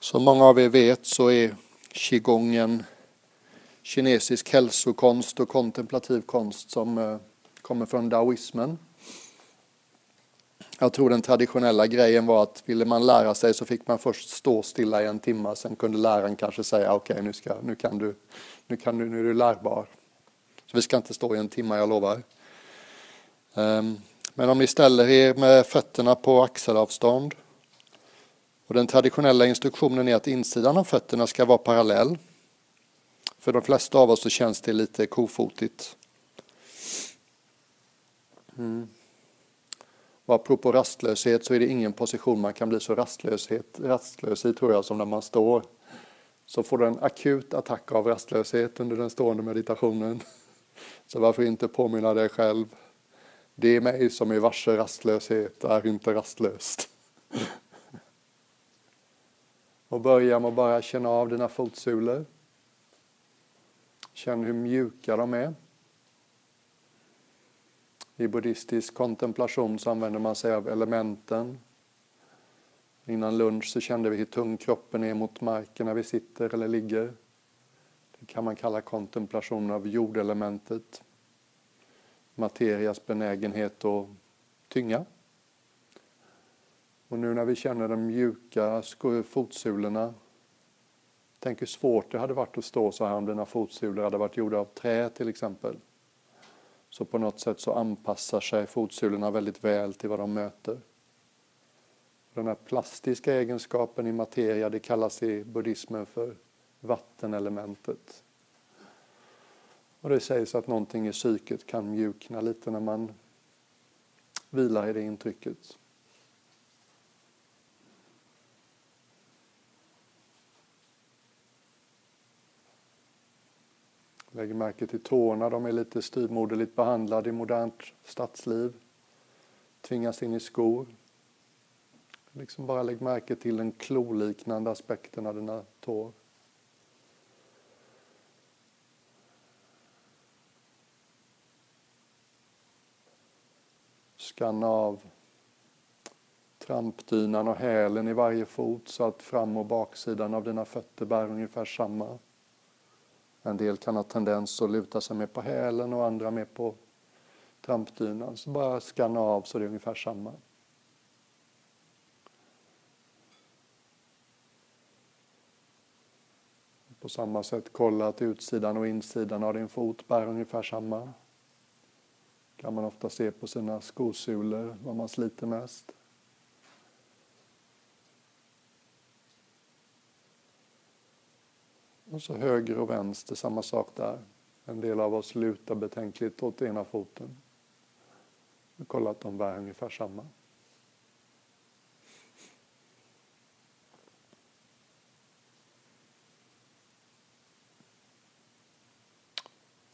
Som många av er vet så är qigong en kinesisk hälsokonst och kontemplativ konst som eh, kommer från daoismen. Jag tror den traditionella grejen var att ville man lära sig så fick man först stå stilla i en timme, sen kunde läraren kanske säga okej okay, nu, nu kan du, nu kan du, nu är du lärbar. Så vi ska inte stå i en timme, jag lovar. Ehm, men om ni ställer er med fötterna på axelavstånd och den traditionella instruktionen är att insidan av fötterna ska vara parallell. För de flesta av oss så känns det lite kofotigt. Mm. Och apropå rastlöshet så är det ingen position man kan bli så rastlöshet, rastlös i tror jag som när man står. Så får du en akut attack av rastlöshet under den stående meditationen. Så varför inte påminna dig själv. Det är mig som är varse rastlöshet, är inte rastlöst. Och börja med att bara känna av dina fotsulor. Känn hur mjuka de är. I buddhistisk kontemplation så använder man sig av elementen. Innan lunch så kände vi hur tung kroppen är mot marken när vi sitter eller ligger. Det kan man kalla kontemplation av jordelementet. Materias benägenhet att tynga. Och nu när vi känner de mjuka fotsulorna Tänk hur svårt det hade varit att stå så här om dina fotsulor hade varit gjorda av trä till exempel. Så på något sätt så anpassar sig fotsulorna väldigt väl till vad de möter. Den här plastiska egenskapen i materia det kallas i buddhismen för vattenelementet. Och det sägs att någonting i psyket kan mjukna lite när man vilar i det intrycket. Lägg märke till tårna, de är lite styvmoderligt behandlade i modernt stadsliv. Tvingas in i skor. Liksom bara lägg märke till den kloliknande aspekten av dina tår. Skanna av trampdynan och hälen i varje fot så att fram och baksidan av dina fötter bär ungefär samma. En del kan ha tendens att luta sig mer på hälen och andra mer på trampdynan. Så bara skanna av så det är ungefär samma. På samma sätt kolla att utsidan och insidan av din fot bär ungefär samma. kan man ofta se på sina skosulor vad man sliter mest. Och så höger och vänster, samma sak där. En del av oss lutar betänkligt åt ena foten. Kolla att de bär ungefär samma.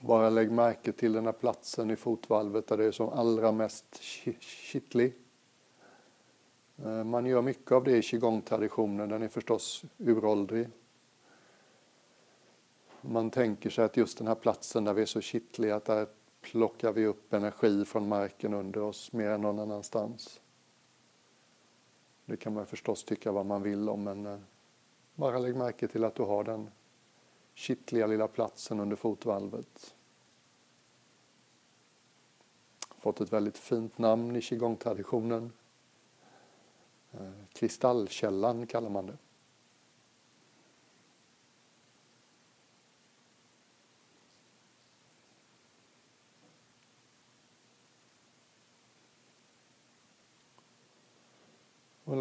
Bara lägg märke till den här platsen i fotvalvet där det är som allra mest kittlig. Eh, man gör mycket av det i qigong-traditionen, den är förstås uråldrig. Man tänker sig att just den här platsen där vi är så kittliga, att där plockar vi upp energi från marken under oss mer än någon annanstans. Det kan man förstås tycka vad man vill om, men eh, bara lägg märke till att du har den kittliga lilla platsen under fotvalvet. Fått ett väldigt fint namn i qigong-traditionen. Eh, Kristallkällan kallar man det.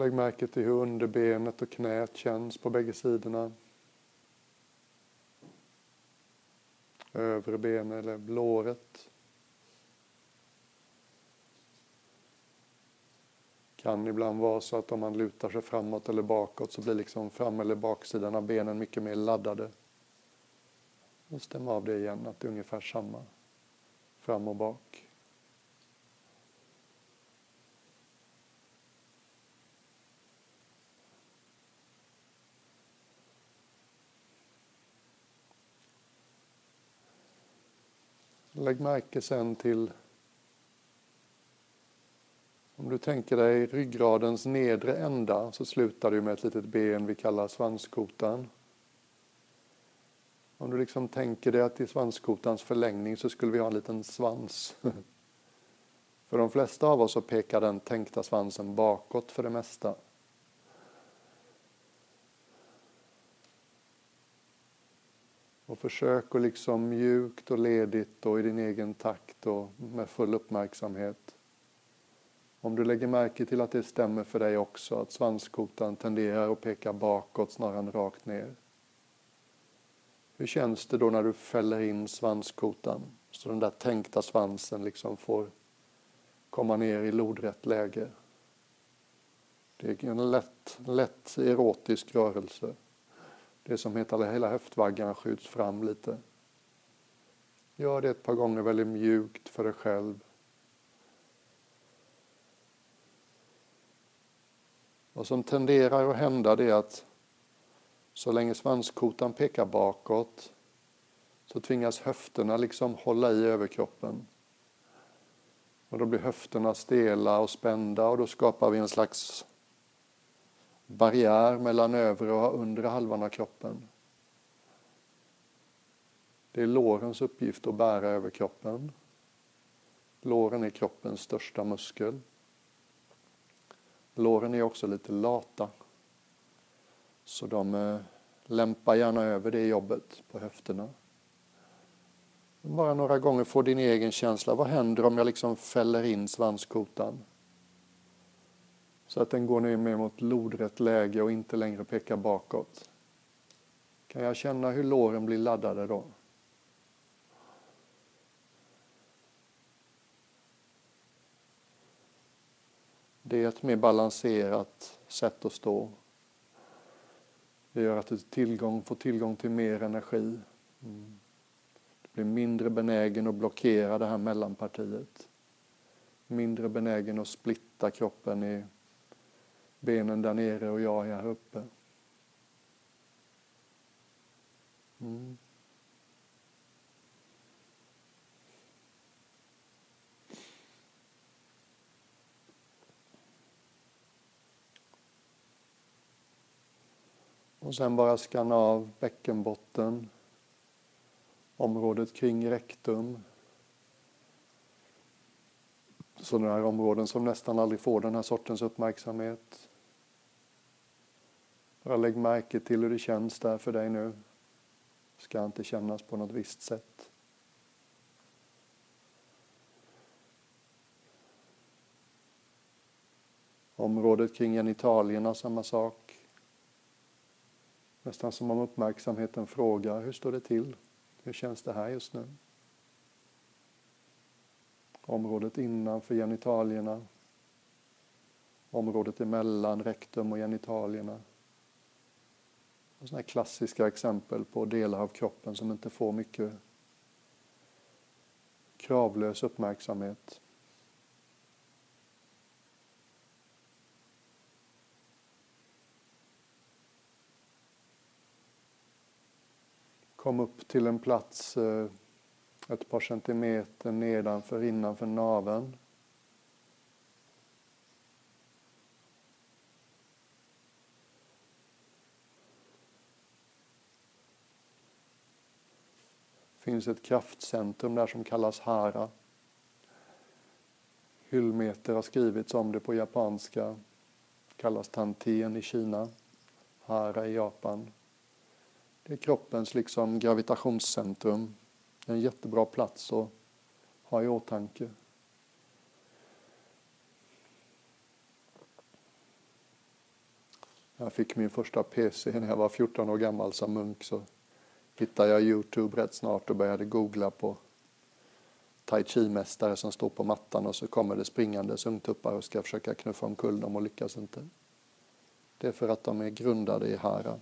Lägg märke till hur underbenet och knät känns på bägge sidorna. Övre benet eller låret. kan ibland vara så att om man lutar sig framåt eller bakåt så blir liksom fram eller baksidan av benen mycket mer laddade. Och stäm av det igen, att det är ungefär samma fram och bak. Lägg märke sen till Om du tänker dig ryggradens nedre ända så slutar du med ett litet ben vi kallar svanskotan. Om du liksom tänker dig att i svanskotans förlängning så skulle vi ha en liten svans. För de flesta av oss så pekar den tänkta svansen bakåt för det mesta. Och försök att liksom mjukt och ledigt och i din egen takt och med full uppmärksamhet. Om du lägger märke till att det stämmer för dig också, att svanskotan tenderar att peka bakåt snarare än rakt ner. Hur känns det då när du fäller in svanskotan? Så den där tänkta svansen liksom får komma ner i lodrätt läge. Det är en lätt, lätt erotisk rörelse. Det som heter hela höftvaggan skjuts fram lite. Gör det ett par gånger väldigt mjukt för dig själv. Vad som tenderar att hända det är att så länge svanskotan pekar bakåt så tvingas höfterna liksom hålla i överkroppen. Och då blir höfterna stela och spända och då skapar vi en slags barriär mellan övre och undre halvan av kroppen. Det är lårens uppgift att bära över kroppen. Låren är kroppens största muskel. Låren är också lite lata. Så de eh, lämpar gärna över det jobbet på höfterna. Bara några gånger få din egen känsla. Vad händer om jag liksom fäller in svanskotan? Så att den går ner mer mot lodrätt läge och inte längre pekar bakåt. Kan jag känna hur låren blir laddade då? Det är ett mer balanserat sätt att stå. Det gör att du tillgång, får tillgång till mer energi. Mm. Du blir mindre benägen att blockera det här mellanpartiet. Mindre benägen att splitta kroppen i benen där nere och jag här uppe. Mm. Och sen bara skanna av bäckenbotten, området kring rektum. Sådana här områden som nästan aldrig får den här sortens uppmärksamhet. Bara lägg märke till hur det känns där för dig nu. Det ska inte kännas på något visst sätt. Området kring genitalierna, samma sak. Nästan som om uppmärksamheten frågar, hur står det till? Hur känns det här just nu? Området innanför genitalierna. Området emellan rektum och genitalierna. Sådana klassiska exempel på delar av kroppen som inte får mycket kravlös uppmärksamhet. Kom upp till en plats eh, ett par centimeter nedanför, innanför naveln. Det finns ett kraftcentrum där som kallas Hara. Hyllmeter har skrivits om det på japanska. Det kallas Tantien i Kina. Hara i Japan. Det är kroppens liksom gravitationscentrum. Det är en jättebra plats att ha i åtanke. Jag fick min första PC när jag var 14 år gammal som munk. Så hittade jag Youtube rätt snart och började googla på tai chi-mästare som står på mattan och så kommer det springandes ungtuppar och ska försöka knuffa omkull dem och lyckas inte. Det är för att de är grundade i hara.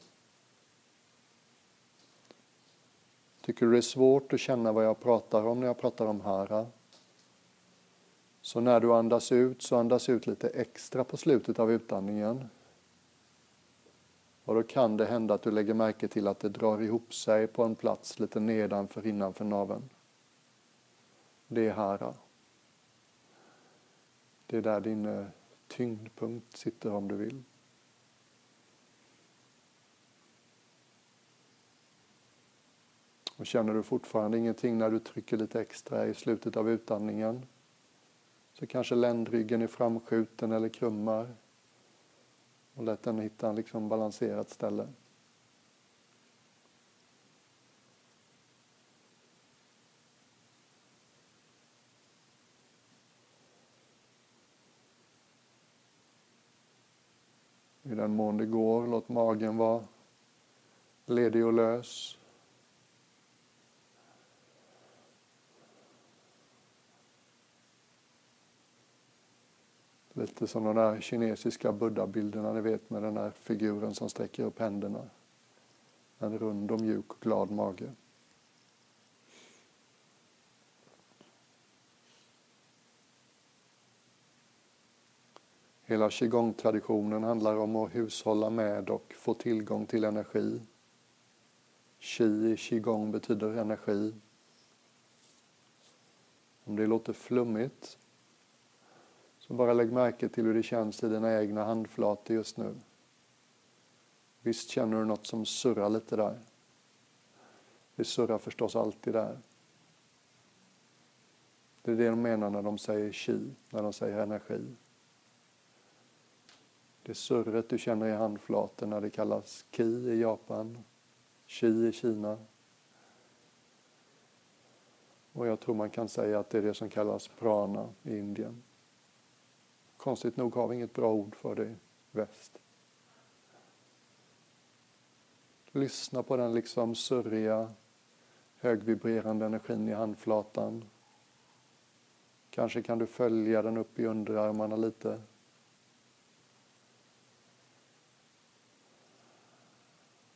Tycker du det är svårt att känna vad jag pratar om när jag pratar om hara? Så när du andas ut så andas ut lite extra på slutet av utandningen. Och då kan det hända att du lägger märke till att det drar ihop sig på en plats lite nedanför innanför naveln. Det är hara. Det är där din eh, tyngdpunkt sitter om du vill. Och känner du fortfarande ingenting när du trycker lite extra i slutet av utandningen så kanske ländryggen är framskjuten eller krummar och låt den hitta en liksom balanserat ställe. I den mån det går, låt magen vara ledig och lös. Lite som de där kinesiska buddha-bilderna ni vet med den där figuren som sträcker upp händerna. En rund och mjuk och glad mage. Hela qigong-traditionen handlar om att hushålla med och få tillgång till energi. Qi i qigong betyder energi. Om det låter flummigt så bara lägg märke till hur det känns i dina egna handflator just nu. Visst känner du något som surrar lite där? Det surrar förstås alltid där. Det är det de menar när de säger chi, när de säger energi. Det surret du känner i handflatorna, det kallas ki i Japan, chi i Kina. Och jag tror man kan säga att det är det som kallas prana i Indien. Konstigt nog har vi inget bra ord för det i väst. Lyssna på den liksom surriga, högvibrerande energin i handflatan. Kanske kan du följa den upp i underarmarna lite.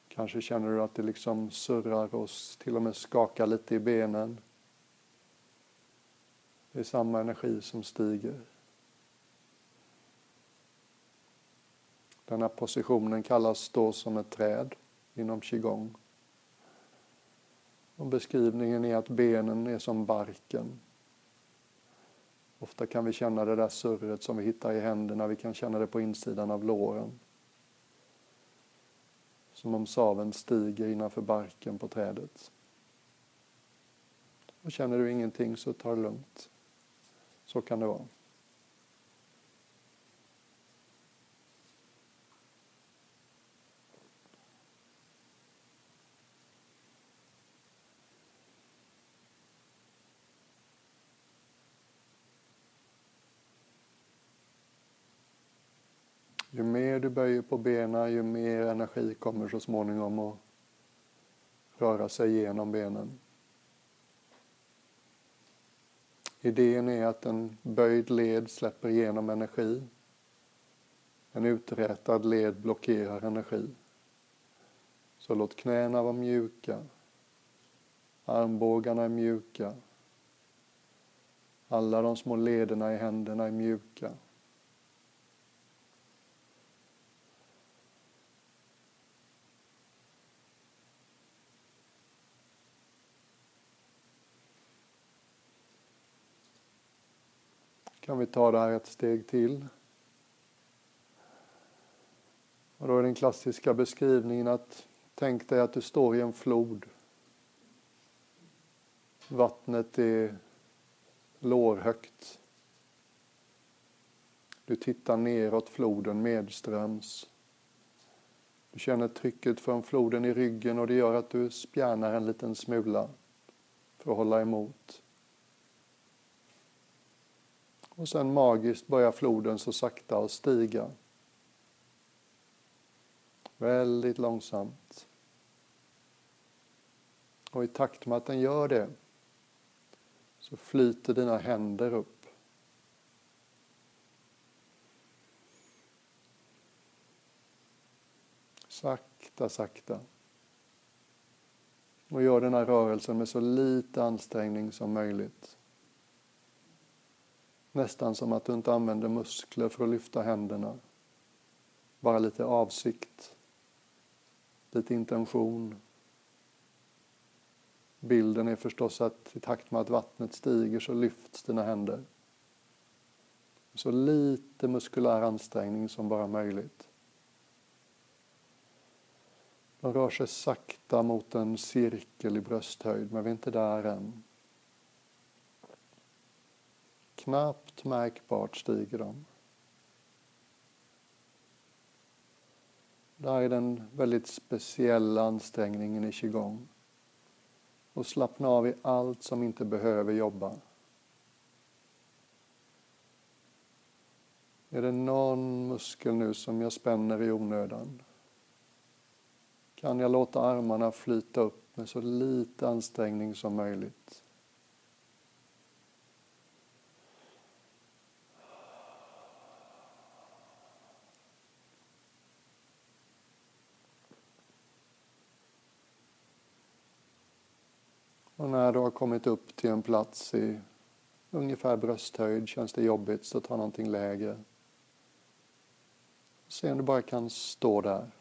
Kanske känner du att det liksom surrar och till och med skakar lite i benen. Det är samma energi som stiger. Den här positionen kallas stå som ett träd inom qigong. Och beskrivningen är att benen är som barken. Ofta kan vi känna det där surret som vi hittar i händerna, vi kan känna det på insidan av låren. Som om saven stiger innanför barken på trädet. Och känner du ingenting så ta det lugnt. Så kan det vara. Ju mer du böjer på benen, ju mer energi kommer så småningom att röra sig genom benen. Idén är att en böjd led släpper igenom energi. En uträtad led blockerar energi. Så låt knäna vara mjuka. Armbågarna är mjuka. Alla de små lederna i händerna är mjuka. Kan vi ta det här ett steg till. Och då är den klassiska beskrivningen att tänk dig att du står i en flod. Vattnet är lårhögt. Du tittar neråt floden medströms. Du känner trycket från floden i ryggen och det gör att du spjärnar en liten smula för att hålla emot. Och sen magiskt börjar floden så sakta att stiga. Väldigt långsamt. Och i takt med att den gör det så flyter dina händer upp. Sakta, sakta. Och gör den här rörelsen med så lite ansträngning som möjligt. Nästan som att du inte använder muskler för att lyfta händerna. Bara lite avsikt, lite intention. Bilden är förstås att i takt med att vattnet stiger så lyfts dina händer. Så lite muskulär ansträngning som bara möjligt. De rör sig sakta mot en cirkel i brösthöjd, men vi är inte där än. Knappt märkbart stiger de. Det här är den väldigt speciella ansträngningen i qigong. Och slappna av i allt som inte behöver jobba. Är det någon muskel nu som jag spänner i onödan? Kan jag låta armarna flyta upp med så lite ansträngning som möjligt? Och när du har kommit upp till en plats i ungefär brösthöjd, känns det jobbigt så ta någonting lägre. Se om du bara kan stå där.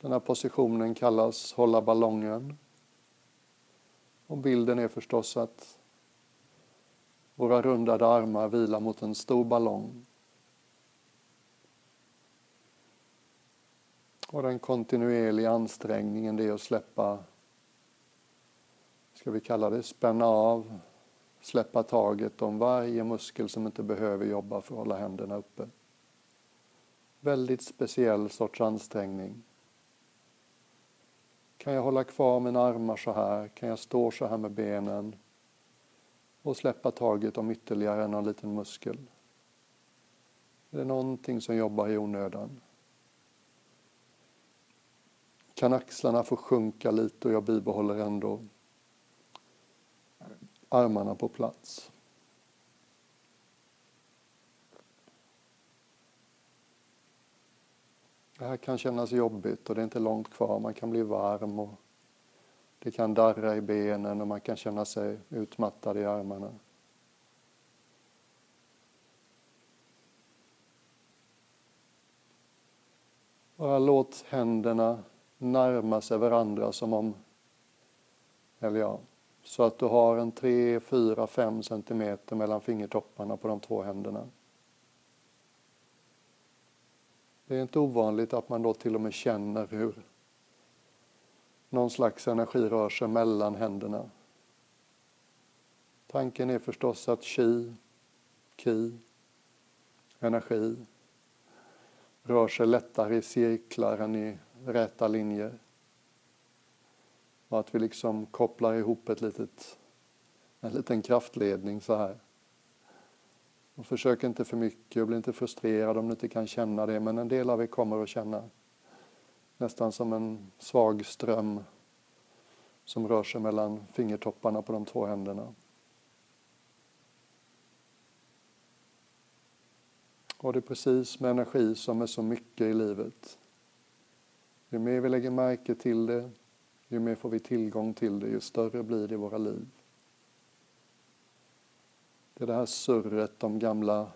Den här positionen kallas hålla ballongen. Och bilden är förstås att våra rundade armar vilar mot en stor ballong. Och den kontinuerliga ansträngningen det är att släppa, ska vi kalla det, spänna av, släppa taget om varje muskel som inte behöver jobba för att hålla händerna uppe. Väldigt speciell sorts ansträngning. Kan jag hålla kvar mina armar så här? Kan jag stå så här med benen? Och släppa taget om ytterligare någon liten muskel? Är det någonting som jobbar i onödan? Kan axlarna få sjunka lite och jag bibehåller ändå armarna på plats? Det här kan kännas jobbigt och det är inte långt kvar. Man kan bli varm och det kan darra i benen och man kan känna sig utmattad i armarna. Bara låt händerna närma sig varandra som om, eller ja, så att du har en 3, 4, 5 centimeter mellan fingertopparna på de två händerna. Det är inte ovanligt att man då till och med känner hur någon slags energi rör sig mellan händerna. Tanken är förstås att chi, ki, energi rör sig lättare i cirklar än i räta linjer. Och att vi liksom kopplar ihop ett litet, en liten kraftledning så här. Och försök inte för mycket och bli inte frustrerad om du inte kan känna det, men en del av er kommer att känna nästan som en svag ström som rör sig mellan fingertopparna på de två händerna. Och det är precis med energi som med så mycket i livet. Ju mer vi lägger märke till det, ju mer får vi tillgång till det, ju större blir det i våra liv. Det är det här surret de gamla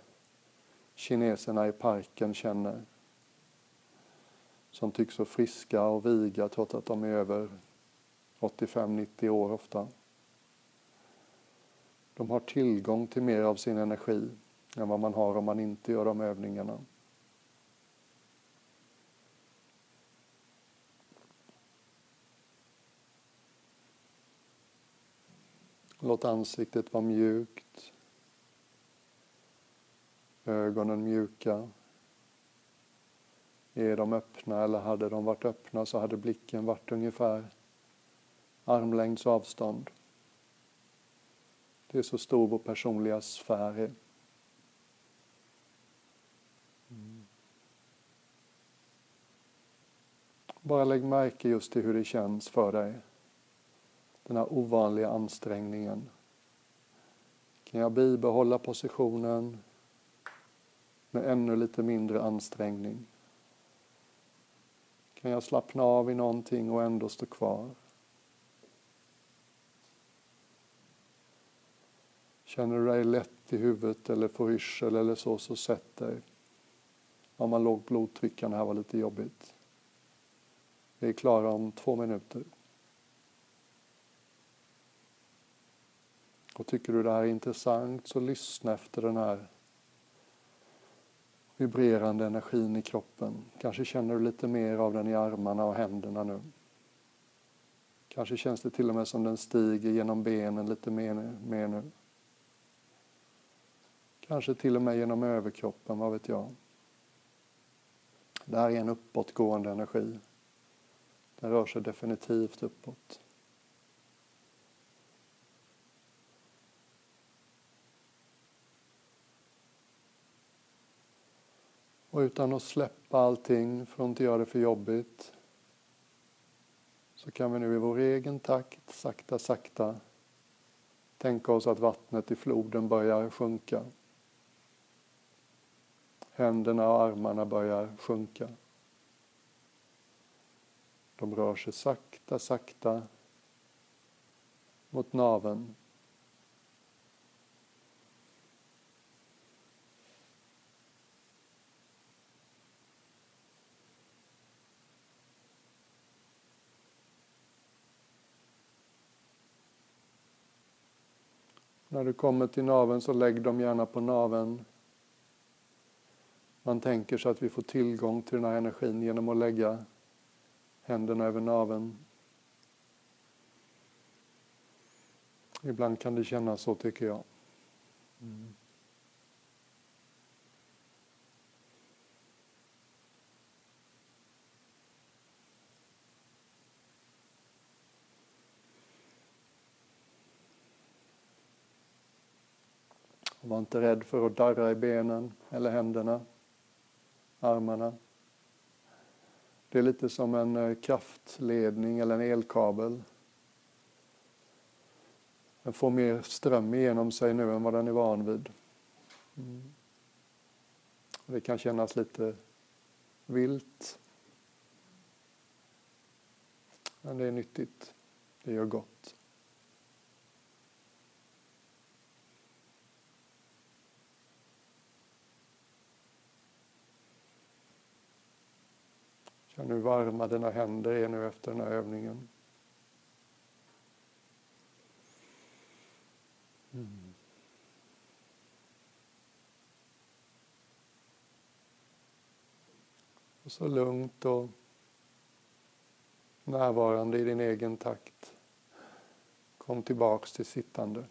kineserna i parken känner. Som tycks så friska och viga trots att de är över 85-90 år ofta. De har tillgång till mer av sin energi än vad man har om man inte gör de övningarna. Låt ansiktet vara mjukt. Ögonen mjuka. Är de öppna eller hade de varit öppna så hade blicken varit ungefär armlängds avstånd. Det är så stor vår personliga sfär är. Bara lägg märke just till hur det känns för dig den här ovanliga ansträngningen. Kan jag bibehålla positionen med ännu lite mindre ansträngning? Kan jag slappna av i någonting och ändå stå kvar? Känner du dig lätt i huvudet eller får yrsel eller så, så sätt dig. Om man låg blodtryckan här var lite jobbigt. Vi är klara om två minuter. Och tycker du det här är intressant så lyssna efter den här vibrerande energin i kroppen. Kanske känner du lite mer av den i armarna och händerna nu. Kanske känns det till och med som den stiger genom benen lite mer, mer nu. Kanske till och med genom överkroppen, vad vet jag. Det här är en uppåtgående energi. Den rör sig definitivt uppåt. Och utan att släppa allting för att inte göra det för jobbigt så kan vi nu i vår egen takt, sakta, sakta tänka oss att vattnet i floden börjar sjunka. Händerna och armarna börjar sjunka. De rör sig sakta, sakta mot naven. När du kommer till naven så lägg dem gärna på naven. Man tänker sig att vi får tillgång till den här energin genom att lägga händerna över naven. Ibland kan det kännas så tycker jag. Mm. Var inte rädd för att darra i benen eller händerna, armarna. Det är lite som en eh, kraftledning eller en elkabel. Den får mer ström igenom sig nu än vad den är van vid. Mm. Det kan kännas lite vilt. Men det är nyttigt. Det gör gott. Känn hur varma dina händer är nu efter den här övningen. Mm. Och så lugnt och närvarande i din egen takt. Kom tillbaks till sittande.